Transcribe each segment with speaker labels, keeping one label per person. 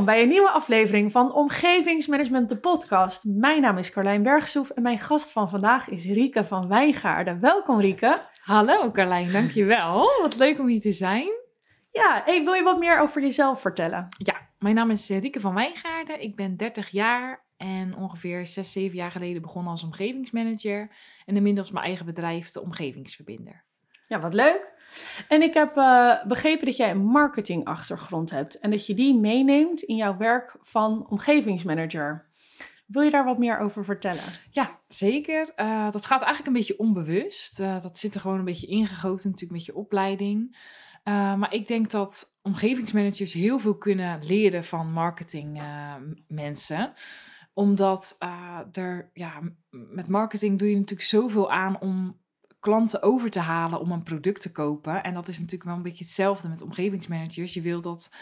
Speaker 1: Welkom bij een nieuwe aflevering van Omgevingsmanagement, de podcast. Mijn naam is Carlijn Bergsoef en mijn gast van vandaag is Rieke van Wijngaarden. Welkom Rieke.
Speaker 2: Hallo Carlijn, dankjewel. Wat leuk om hier te zijn.
Speaker 1: Ja, hey, wil je wat meer over jezelf vertellen?
Speaker 2: Ja, mijn naam is Rieke van Wijngaarden. Ik ben 30 jaar en ongeveer 6, 7 jaar geleden begonnen als omgevingsmanager. En inmiddels mijn eigen bedrijf, de Omgevingsverbinder.
Speaker 1: Ja, wat leuk. En ik heb uh, begrepen dat jij een marketingachtergrond hebt en dat je die meeneemt in jouw werk van omgevingsmanager. Wil je daar wat meer over vertellen?
Speaker 2: Ja, zeker. Uh, dat gaat eigenlijk een beetje onbewust. Uh, dat zit er gewoon een beetje ingegoten natuurlijk met je opleiding. maar ik denk dat omgevingsmanagers heel veel kunnen leren van marketingmensen omdat er, ja, met marketing doe je natuurlijk zoveel aan om klanten over te halen om een product te kopen. En dat is natuurlijk wel een beetje hetzelfde met omgevingsmanagers. Je wil dat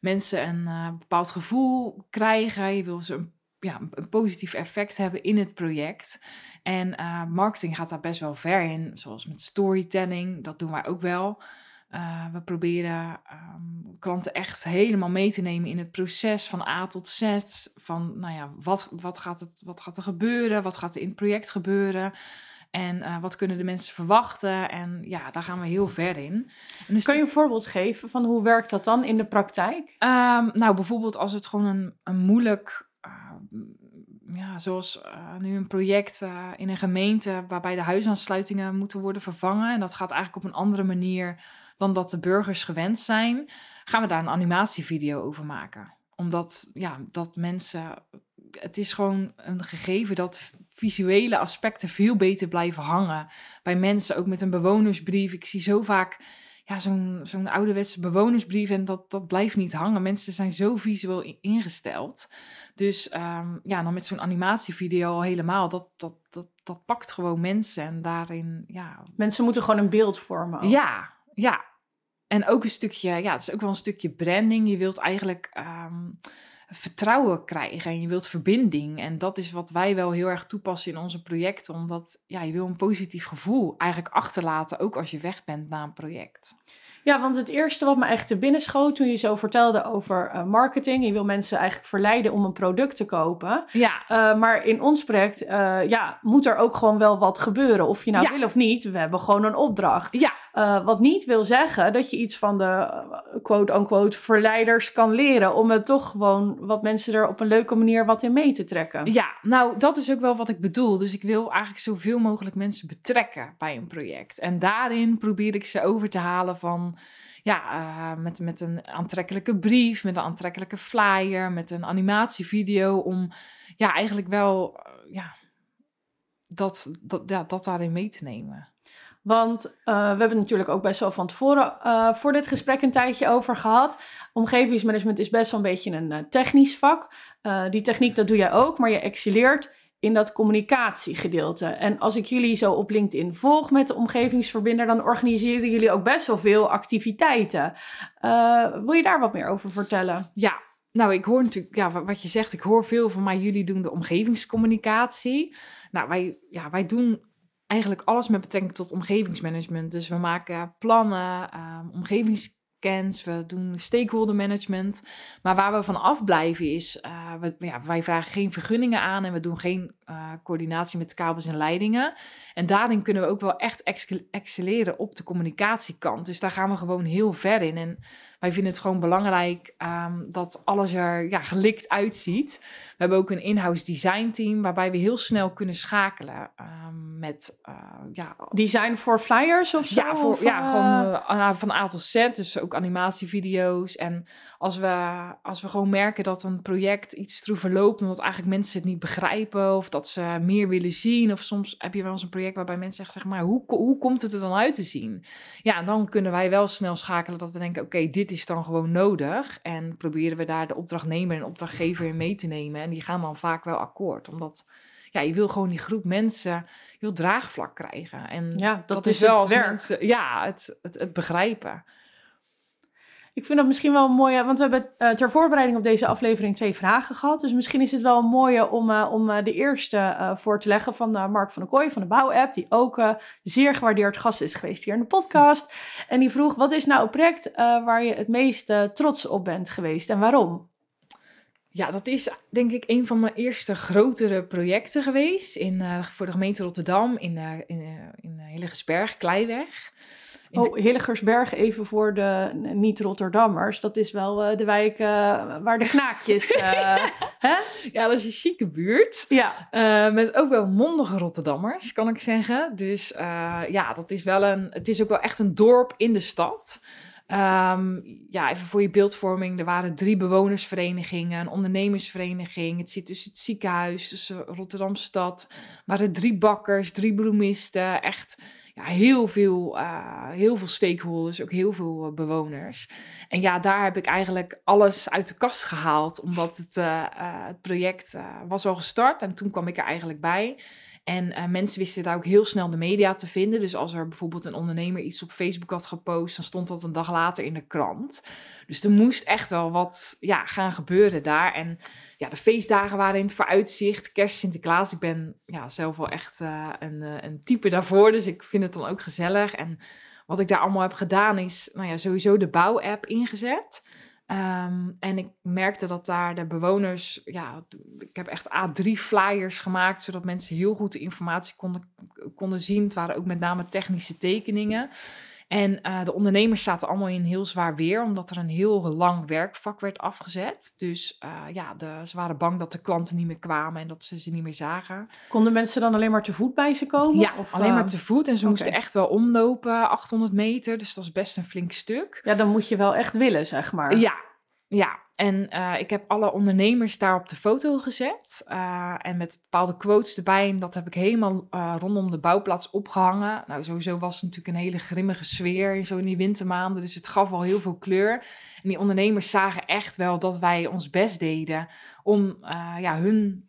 Speaker 2: mensen een uh, bepaald gevoel krijgen. Je wil ze een, ja, een positief effect hebben in het project. En uh, marketing gaat daar best wel ver in, zoals met storytelling. Dat doen wij ook wel. Uh, we proberen um, klanten echt helemaal mee te nemen in het proces van A tot Z. Van, nou ja, wat, wat, gaat, het, wat gaat er gebeuren? Wat gaat er in het project gebeuren? En uh, wat kunnen de mensen verwachten? En ja, daar gaan we heel ver in.
Speaker 1: Dus kan je een voorbeeld geven van hoe werkt dat dan in de praktijk?
Speaker 2: Um, nou, bijvoorbeeld als het gewoon een, een moeilijk, uh, ja, zoals uh, nu een project in een gemeente waarbij de huisaansluitingen moeten worden vervangen. En dat gaat eigenlijk op een andere manier dan dat de burgers gewend zijn. Gaan we daar een animatievideo over maken. Omdat ja, dat mensen. Het is gewoon een gegeven dat visuele aspecten veel beter blijven hangen bij mensen. Ook met een bewonersbrief. Ik zie zo vaak ja, zo'n zo'n ouderwetse bewonersbrief en dat, dat blijft niet hangen. Mensen zijn zo visueel ingesteld. Dus um, ja, dan met zo'n animatievideo al helemaal. Dat, dat, dat, dat pakt gewoon mensen en daarin, ja...
Speaker 1: Mensen moeten gewoon een beeld vormen.
Speaker 2: Ook. Ja, ja. En ook een stukje, ja, het is ook wel een stukje branding. Je wilt eigenlijk... Um, vertrouwen krijgen en je wilt verbinding. En dat is wat wij wel heel erg toepassen in onze projecten, omdat ja, je wil een positief gevoel eigenlijk achterlaten, ook als je weg bent na een project.
Speaker 1: Ja, want het eerste wat me echt te binnen schoot toen je zo vertelde over uh, marketing. Je wil mensen eigenlijk verleiden om een product te kopen.
Speaker 2: Ja.
Speaker 1: Uh, maar in ons project uh, ja, moet er ook gewoon wel wat gebeuren. Of je nou ja. wil of niet, we hebben gewoon een opdracht.
Speaker 2: Ja.
Speaker 1: Wat niet wil zeggen dat je iets van de quote-unquote verleiders kan leren. Om het toch gewoon wat mensen er op een leuke manier wat in mee te trekken.
Speaker 2: Ja, nou dat is ook wel wat ik bedoel. Dus ik wil eigenlijk zoveel mogelijk mensen betrekken bij een project. En daarin probeer ik ze over te halen van ja, uh, met, met een aantrekkelijke brief, met een aantrekkelijke flyer, met een animatievideo. Om ja, eigenlijk wel ja, dat, dat, ja, dat daarin mee te nemen.
Speaker 1: Want uh, we hebben natuurlijk ook best wel van tevoren voor dit gesprek een tijdje over gehad. Omgevingsmanagement is best wel een beetje een technisch vak. die techniek, dat doe jij ook, maar je excelleert in dat communicatiegedeelte. En als ik jullie zo op LinkedIn volg met de omgevingsverbinder, dan organiseren jullie ook best wel veel activiteiten. Wil je daar wat meer over vertellen?
Speaker 2: Ja, nou, ik hoor natuurlijk, ja, wat je zegt, ik hoor veel van mij, jullie doen de omgevingscommunicatie. Nou, wij, ja, wij doen eigenlijk alles met betrekking tot omgevingsmanagement. Dus we maken plannen, um, omgevings we doen stakeholder management. Maar waar we van afblijven is, we, ja, wij vragen geen vergunningen aan en we doen geen uh, coördinatie met kabels en leidingen. En daarin kunnen we ook wel echt excelleren op de communicatiekant. Dus daar gaan we gewoon heel ver in. En wij vinden het gewoon belangrijk um, dat alles er ja, gelikt uitziet. We hebben ook een in-house design team waarbij we heel snel kunnen schakelen um, met uh, ja,
Speaker 1: design voor flyers of zo?
Speaker 2: Ja, voor,
Speaker 1: of,
Speaker 2: ja uh... gewoon uh, van A tot Z. Dus ook animatievideo's. En als we, als we gewoon merken dat een project iets troef verloopt omdat eigenlijk mensen het niet begrijpen of dat ze meer willen zien. Of soms heb je wel eens een project waarbij mensen zeggen, zeg maar, hoe, hoe komt het er dan uit te zien? Ja, en dan kunnen wij wel snel schakelen dat we denken, oké, okay, dit is dan gewoon nodig. En proberen we daar de opdrachtnemer en opdrachtgever in mee te nemen. En die gaan dan vaak wel akkoord, omdat ja, je wil gewoon die groep mensen, wil draagvlak krijgen. En
Speaker 1: ja, dat, dat is, wel het werk. Mensen,
Speaker 2: ja, het, het, het begrijpen.
Speaker 1: Ik vind dat misschien wel een mooie, want we hebben uh, ter voorbereiding op deze aflevering twee vragen gehad. Dus misschien is het wel een mooie om, uh, om uh, de eerste voor te leggen van Mark van der Kooi van de Bouwapp, die ook zeer gewaardeerd gast is geweest hier in de podcast. En die vroeg, wat is nou een project waar je het meest trots op bent geweest en waarom?
Speaker 2: Ja, dat is denk ik een van mijn eerste grotere projecten geweest in, voor de gemeente Rotterdam in, in, in Hillegersberg, Kleiweg.
Speaker 1: Oh, Hillegersberg, even voor de niet-Rotterdammers. Dat is wel de wijk waar de knaakjes...
Speaker 2: hè? Ja, dat is een chique buurt. Ja. met ook wel mondige Rotterdammers, kan ik zeggen. Dus ja, dat is wel een... Het is ook wel echt een dorp in de stad. Um, ja, even voor je beeldvorming. Er waren drie bewonersverenigingen, een ondernemersvereniging. Het zit tussen het ziekenhuis, tussen Rotterdam stad. Er waren drie bakkers, drie bloemisten. Echt ja, heel, veel, uh, heel veel stakeholders, ook heel veel uh, bewoners. En ja, daar heb ik eigenlijk alles uit de kast gehaald. Omdat het, uh, het project was al gestart en toen kwam ik er eigenlijk bij. En uh, mensen wisten daar ook heel snel de media te vinden. Dus als er bijvoorbeeld een ondernemer iets op Facebook had gepost, dan stond dat een dag later in de krant. Dus er moest echt wel wat ja, gaan gebeuren daar. En ja, de feestdagen waren in vooruitzicht. Kerst, Sinterklaas. Ik ben ja, zelf wel echt uh, een, uh, een type daarvoor. Dus ik vind het dan ook gezellig. En wat ik daar allemaal heb gedaan is nou ja, sowieso de bouwapp ingezet. Um, en ik merkte dat daar de bewoners, ja, ik heb echt A3 flyers gemaakt, zodat mensen heel goed de informatie konden, konden zien. Het waren ook met name technische tekeningen. En uh, de ondernemers zaten allemaal in heel zwaar weer, omdat er een heel lang werkvak werd afgezet. Dus uh, ja, de, ze waren bang dat de klanten niet meer kwamen en dat ze ze niet meer zagen.
Speaker 1: Konden mensen dan alleen maar te voet bij ze komen?
Speaker 2: Ja, of, alleen uh, maar te voet. En ze okay. moesten echt wel omlopen, 800 meter. Dus dat is best een flink stuk.
Speaker 1: Ja, dan moet je wel echt willen, zeg maar.
Speaker 2: Ja, ja, en uh, ik heb alle ondernemers daar op de foto gezet. Uh, en met bepaalde quotes erbij. En dat heb ik helemaal uh, rondom de bouwplaats opgehangen. Nou, sowieso was het natuurlijk een hele grimmige sfeer zo in die wintermaanden. Dus het gaf al heel veel kleur. En die ondernemers zagen echt wel dat wij ons best deden om ja, hun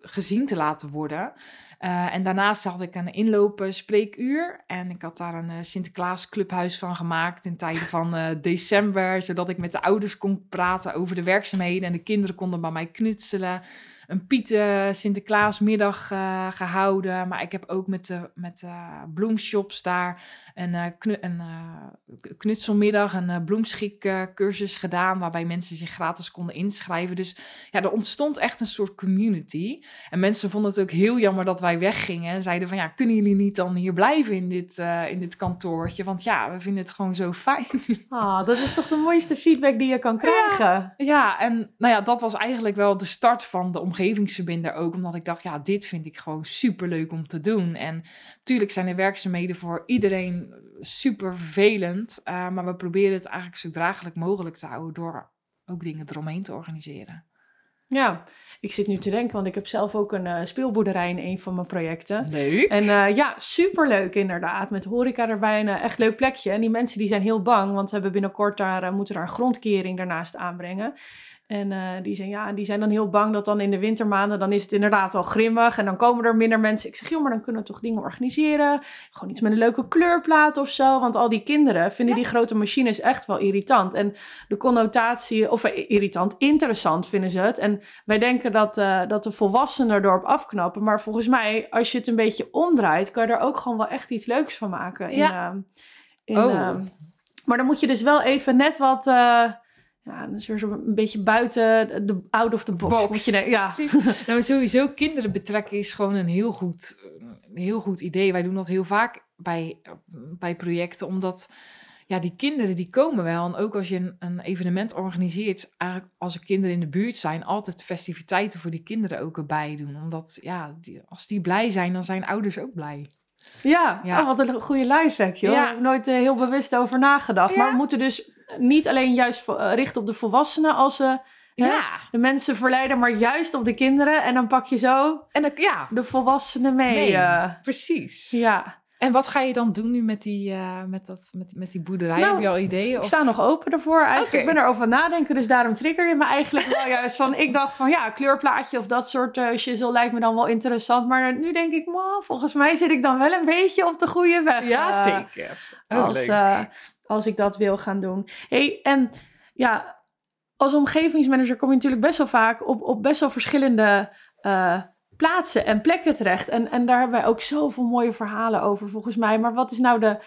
Speaker 2: gezien te laten worden. Uh, en daarnaast had ik een inlopen spreekuur. En ik had daar een uh, Sinterklaas clubhuis van gemaakt in tijden van uh, december. Zodat ik met de ouders kon praten over de werkzaamheden. En de kinderen konden bij mij knutselen. Een Pieten Sinterklaasmiddag gehouden. Maar ik heb ook met de, met de bloemshops daar een, uh, knu een uh, knutselmiddag, een uh, bloemschikcursus gedaan, waarbij mensen zich gratis konden inschrijven. Dus ja, er ontstond echt een soort community. En mensen vonden het ook heel jammer dat wij weggingen en zeiden van ja, kunnen jullie niet dan hier blijven in dit, in dit kantoortje? Want ja, we vinden het gewoon zo fijn.
Speaker 1: Ah, dat is toch de mooiste feedback die je kan krijgen?
Speaker 2: Ja, ja, en nou ja, dat was eigenlijk wel de start van de omgevingsverbinder ook, omdat ik dacht, ja, dit vind ik gewoon super leuk om te doen. En tuurlijk zijn er werkzaamheden voor iedereen super vervelend. Uh, maar we proberen het eigenlijk zo draaglijk mogelijk te houden door ook dingen eromheen te organiseren.
Speaker 1: Ja, ik zit nu te denken, want ik heb zelf ook een uh, speelboerderij in een van mijn projecten.
Speaker 2: Leuk.
Speaker 1: En uh, ja, superleuk inderdaad. Met horeca erbij een echt leuk plekje. En die mensen die zijn heel bang, want we hebben binnenkort daar, moeten daar een grondkering daarnaast aanbrengen. En uh, die, zijn, ja, die zijn dan heel bang dat dan in de wintermaanden, dan is het inderdaad wel grimmig. En dan komen er minder mensen. Ik zeg, joh, maar dan kunnen we toch dingen organiseren. Gewoon iets met een leuke kleurplaat of zo. Want al die kinderen vinden die grote machines echt wel irritant. En de connotatie, of uh, irritant, interessant vinden ze het. En wij denken dat, uh, dat de volwassenen erop afknappen. Maar volgens mij, als je het een beetje omdraait, kan je er ook gewoon wel echt iets leuks van maken. In, ja. in, oh. maar dan moet je dus wel even net wat ja, dat is weer zo een beetje buiten de out of the box. box. Je ja.
Speaker 2: nou, sowieso kinderen betrekken is gewoon een heel goed, een heel goed idee. Wij doen dat heel vaak bij, bij projecten, omdat ja, die kinderen die komen wel. En ook als je een, een evenement organiseert, eigenlijk als er kinderen in de buurt zijn, altijd festiviteiten voor die kinderen ook erbij doen. Omdat ja, die, als die blij zijn, dan zijn ouders ook blij.
Speaker 1: Ja, ja. Oh, wat een goede lifehack, joh. Ja. Nooit uh, heel bewust over nagedacht. Maar we moeten dus niet alleen juist uh, richten op de volwassenen als ze ja. de mensen verleiden, maar juist op de kinderen. En dan pak je zo
Speaker 2: en dan, ja.
Speaker 1: de volwassenen mee.
Speaker 2: mee. Uh, precies.
Speaker 1: Ja.
Speaker 2: En wat ga je dan doen nu met die, uh, met dat, met, met die boerderij? Nou, Heb je al ideeën?
Speaker 1: Of? Ik sta nog open ervoor. Eigenlijk, okay. Ik ben erover nadenken, dus daarom trigger je me eigenlijk wel juist van... Ik dacht van ja, kleurplaatje of dat soort uh, shizzle lijkt me dan wel interessant. Maar nu denk ik, man, volgens mij zit ik dan wel een beetje op de goede weg.
Speaker 2: Ja, uh, zeker.
Speaker 1: Oh, als, als ik dat wil gaan doen. Hey, en ja, als omgevingsmanager kom je natuurlijk best wel vaak op, op best wel verschillende uh, plaatsen en plekken terecht. En, en daar hebben wij ook zoveel mooie verhalen over volgens mij. Maar wat is nou de,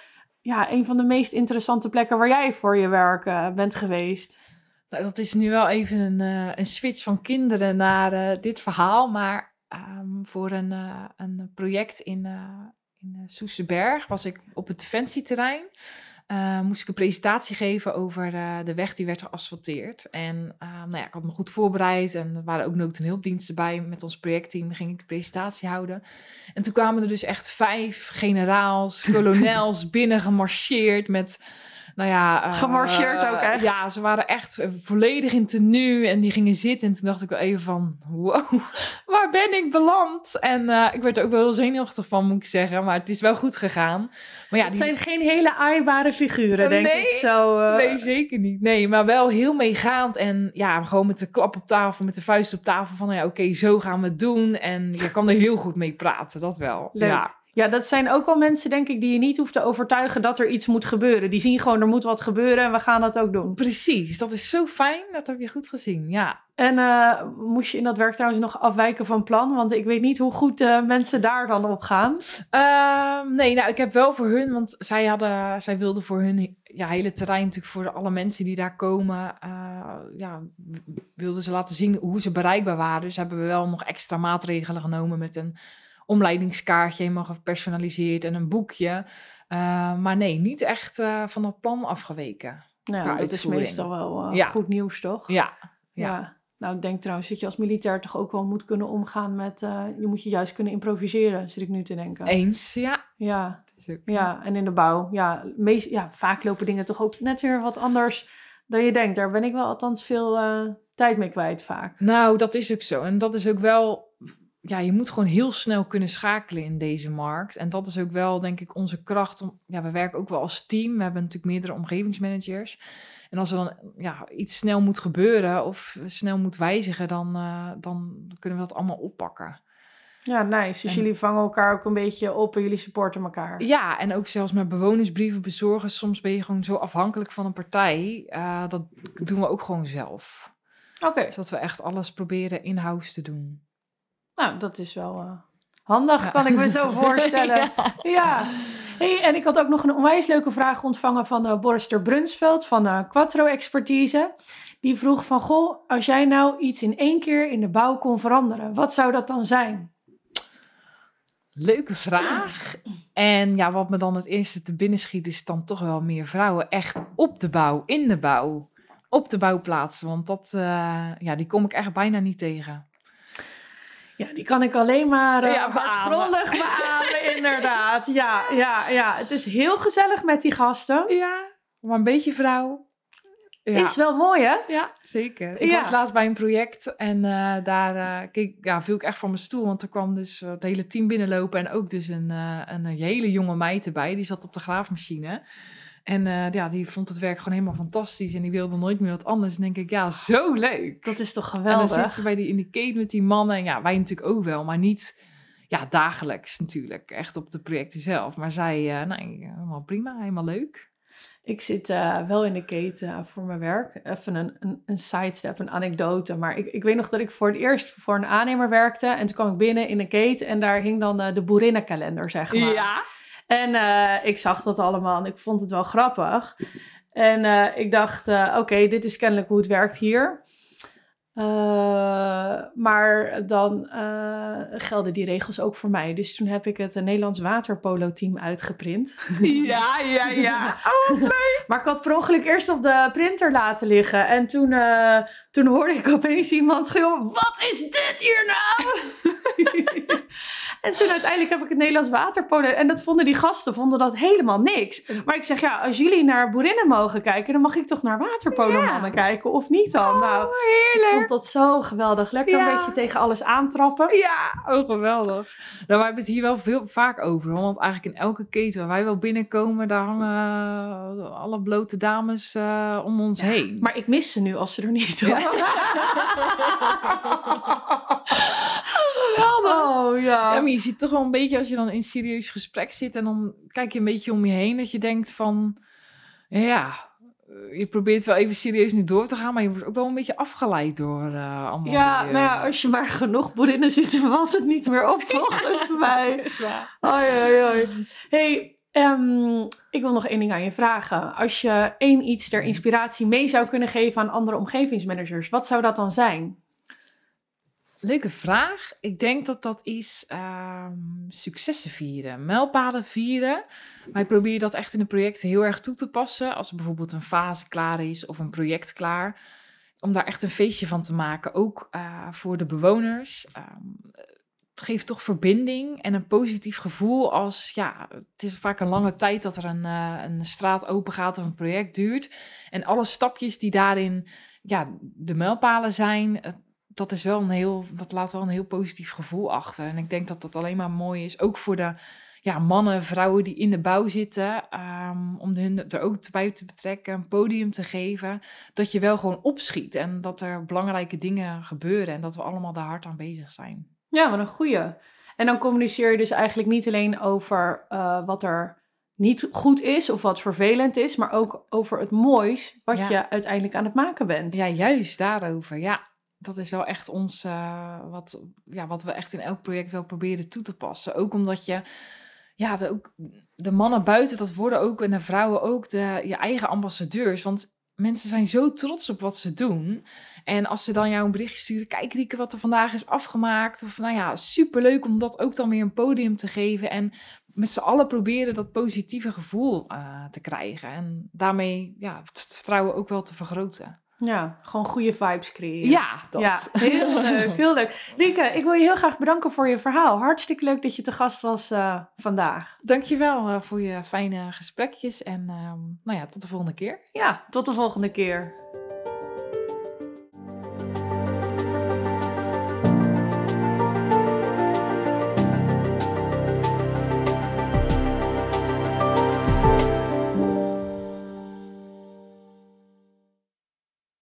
Speaker 1: ja, een van de meest interessante plekken waar jij voor je werk uh, bent geweest?
Speaker 2: Nou, dat is nu wel even een, uh, een switch van kinderen naar dit verhaal. Maar um, voor een, een project in, in Soesterberg was ik op het defensieterrein. Moest ik een presentatie geven over de weg die werd geasfalteerd. En nou ja, ik had me goed voorbereid en er waren ook nood- en hulpdiensten bij. Met ons projectteam ging ik de presentatie houden. En toen kwamen er dus echt vijf generaals, kolonels binnen gemarcheerd met nou ja... Uh,
Speaker 1: Gemarcheerd ook echt?
Speaker 2: Ja, ze waren echt volledig in tenue en die gingen zitten. En toen dacht ik wel even van, wow, waar ben ik beland? En uh, ik werd er ook wel heel zenuwachtig van, moet ik zeggen. Maar het is wel goed gegaan. Maar ja,
Speaker 1: het
Speaker 2: die...
Speaker 1: zijn geen hele aaibare figuren, denk
Speaker 2: nee,
Speaker 1: ik zo. Uh...
Speaker 2: Nee, zeker niet. Nee, maar wel heel meegaand. En ja, gewoon met de klap op tafel, met de vuist op tafel. Van, ja, oké, zo gaan we het doen. En je kan er heel goed mee praten, dat wel.
Speaker 1: Leuk.
Speaker 2: Ja.
Speaker 1: Ja, dat zijn ook wel mensen, denk ik, die je niet hoeft te overtuigen dat er iets moet gebeuren. Die zien gewoon, er moet wat gebeuren en we gaan dat ook doen.
Speaker 2: Precies, dat is zo fijn. Dat heb je goed gezien, ja.
Speaker 1: En uh, moest je in dat werk trouwens nog afwijken van plan? Want ik weet niet hoe goed uh, mensen daar dan op gaan.
Speaker 2: Uh, nee, nou, ik heb wel voor hun, want zij, hadden, zij wilden voor hun ja, hele terrein, natuurlijk voor alle mensen die daar komen, uh, ja, wilden ze laten zien hoe ze bereikbaar waren. Dus hebben we wel nog extra maatregelen genomen met een omleidingskaartje, helemaal gepersonaliseerd en een boekje. Uh, maar nee, niet echt uh, van dat plan afgeweken.
Speaker 1: Nou, dat is meestal wel uh,
Speaker 2: ja.
Speaker 1: goed nieuws, toch?
Speaker 2: Ja.
Speaker 1: ja.
Speaker 2: ja.
Speaker 1: Nou, ik denk trouwens dat je als militair toch ook wel moet kunnen omgaan met... je moet je juist kunnen improviseren, zit ik nu te denken.
Speaker 2: Eens, ja.
Speaker 1: Ja, ja en in de bouw. Ja, meest, ja, vaak lopen dingen toch ook net weer wat anders dan je denkt. Daar ben ik wel althans veel tijd mee kwijt vaak.
Speaker 2: Nou, dat is ook zo. En dat is ook wel ja, je moet gewoon heel snel kunnen schakelen in deze markt. En dat is ook wel, denk ik, onze kracht. Om, ja, we werken ook wel als team. We hebben natuurlijk meerdere omgevingsmanagers. En als er dan ja, iets snel moet gebeuren of snel moet wijzigen, dan, uh, dan kunnen we dat allemaal oppakken.
Speaker 1: Ja, nice. Dus en, jullie vangen elkaar ook een beetje op en jullie supporten elkaar.
Speaker 2: Ja, en ook zelfs met bewonersbrieven bezorgen. Soms ben je gewoon zo afhankelijk van een partij. Uh, dat doen we ook gewoon zelf.
Speaker 1: Oké. Okay.
Speaker 2: Dus dat we echt alles proberen in-house te doen.
Speaker 1: Nou, dat is wel uh, handig, ja. kan ik me zo voorstellen. ja. ja. Hey, en ik had ook nog een onwijs leuke vraag ontvangen van uh, Boris ter Brunsveld van uh, Quattro Expertise. Die vroeg van, goh, als jij nou iets in één keer in de bouw kon veranderen, wat zou dat dan zijn?
Speaker 2: Leuke vraag. En ja, wat me dan het eerste te binnen schiet, is dan toch wel meer vrouwen echt op de bouw, in de bouw, op de bouwplaatsen. Want dat, uh, ja, die kom ik echt bijna niet tegen.
Speaker 1: Ja, die kan ik alleen maar uh,
Speaker 2: Ja,
Speaker 1: hardgrondig beamen, inderdaad. Ja, ja, ja, het is heel gezellig met die gasten.
Speaker 2: Ja, maar een beetje vrouw. Ja.
Speaker 1: Is wel mooi, hè?
Speaker 2: Ja, zeker. Ik
Speaker 1: Ja.
Speaker 2: was laatst bij een project en eh, daar eh, keek, ja, viel ik echt van mijn stoel. Want er kwam dus het hele team binnenlopen en ook dus een, een, hele jonge meid erbij. Die zat op de graafmachine. En eh, ja, die vond het werk gewoon helemaal fantastisch. En die wilde nooit meer wat anders. En denk ik, ja, zo leuk.
Speaker 1: Dat is toch
Speaker 2: En dan
Speaker 1: geweldig?
Speaker 2: zit ze bij die, in die keten met die mannen. En ja, wij natuurlijk ook wel, maar niet ja, dagelijks natuurlijk. Echt op de projecten zelf. Maar zij, eh nee, helemaal prima, helemaal leuk.
Speaker 1: Ik zit eh, wel in de keten voor mijn werk. Even een, een, een sidestep, een anekdote. Maar ik, ik weet nog dat ik voor het eerst voor een aannemer werkte. En toen kwam ik binnen in een keten en daar hing dan de boerinnenkalender, zeg maar. En eh, ik zag dat allemaal en ik vond het wel grappig. En eh, ik dacht, eh, oké, dit is kennelijk hoe het werkt hier. Maar dan gelden die regels ook voor mij. Dus toen heb ik het Nederlands waterpolo-team uitgeprint.
Speaker 2: Ja, ja, ja.
Speaker 1: Maar ik had per ongeluk eerst op de printer laten liggen. En toen, toen hoorde ik opeens iemand schreeuwen... Wat is dit hier nou? en toen uiteindelijk heb ik het Nederlands waterpolo... En dat vonden die gasten vonden dat helemaal niks. Maar ik zeg, ja, als jullie naar boerinnen mogen kijken... dan mag ik toch naar waterpolo-mannen kijken, of niet dan? nou, ik vond dat zo geweldig. Lekker
Speaker 2: Ja.
Speaker 1: een beetje tegen alles aantrappen.
Speaker 2: Ja, oh geweldig. Nou, wij hebben het hier wel veel vaak over. hoor. Want eigenlijk in elke keten waar wij wel binnenkomen, daar hangen eh, alle blote dames eh, om ons heen.
Speaker 1: Maar ik mis ze nu als ze er niet
Speaker 2: Ja.
Speaker 1: Oh ja.
Speaker 2: Ja, maar je ziet toch wel een beetje als je dan in een serieus gesprek zit en dan kijk je een beetje om je heen dat je denkt van, ja, eh, je probeert wel even serieus nu door te gaan, maar je wordt ook wel een beetje afgeleid door eh allemaal.
Speaker 1: Ja,
Speaker 2: die,
Speaker 1: nou
Speaker 2: eh,
Speaker 1: ja, als je maar genoeg boerinnen dan valt het niet meer op, volgens mij.
Speaker 2: is waar.
Speaker 1: Oi, oi, oi. Hey, Ehm, ik wil nog één ding aan je vragen. Als je één iets ter inspiratie mee zou kunnen geven aan andere omgevingsmanagers, wat zou dat dan zijn?
Speaker 2: Leuke vraag. Ik denk dat dat is ehm, successen vieren, mijlpalen vieren. Wij proberen dat echt in de projecten heel erg toe te passen. Als er bijvoorbeeld een fase klaar is of een project klaar. Om daar echt een feestje van te maken, ook eh, voor de bewoners. Ehm, het geeft toch verbinding en een positief gevoel als, ja, het is vaak een lange tijd dat er een, uh, een straat open gaat of een project duurt. En alle stapjes die daarin, ja, de mijlpalen zijn, dat is wel een heel, dat laat wel een heel positief gevoel achter. En ik denk dat dat alleen maar mooi is, ook voor de ja, mannen, vrouwen die in de bouw zitten, um, om hun er ook bij te betrekken, een podium te geven, dat je wel gewoon opschiet en dat er belangrijke dingen gebeuren en dat we allemaal daar hard aan bezig zijn.
Speaker 1: Ja, wat een goeie. En dan communiceer je dus eigenlijk niet alleen over uh, wat er niet goed is of wat vervelend is, maar ook over het moois wat ja. je uiteindelijk aan het maken bent.
Speaker 2: Ja, juist daarover. Ja, dat is wel echt ons, uh, wat, ja, wat we echt in elk project wel proberen toe te passen. Ook omdat je, ja, de, ook, de mannen buiten, dat worden ook, en de vrouwen ook, de, je eigen ambassadeurs. Want mensen zijn zo trots op wat ze doen. En als ze dan jou een berichtje sturen, kijk Rieke wat er vandaag is afgemaakt. Of nou ja, superleuk om dat ook dan weer een podium te geven. En met z'n allen proberen dat positieve gevoel uh, te krijgen. En daarmee ja, het vertrouwen ook wel te vergroten.
Speaker 1: Ja, gewoon goede vibes creëren.
Speaker 2: Ja, dat.
Speaker 1: Ja, heel leuk, heel leuk. Rieke, ik wil je heel graag bedanken voor je verhaal. Hartstikke leuk dat je te gast was uh, vandaag.
Speaker 2: Dankjewel uh, voor je fijne gesprekjes en uh, nou ja, tot de volgende keer.
Speaker 1: Ja, tot de volgende keer.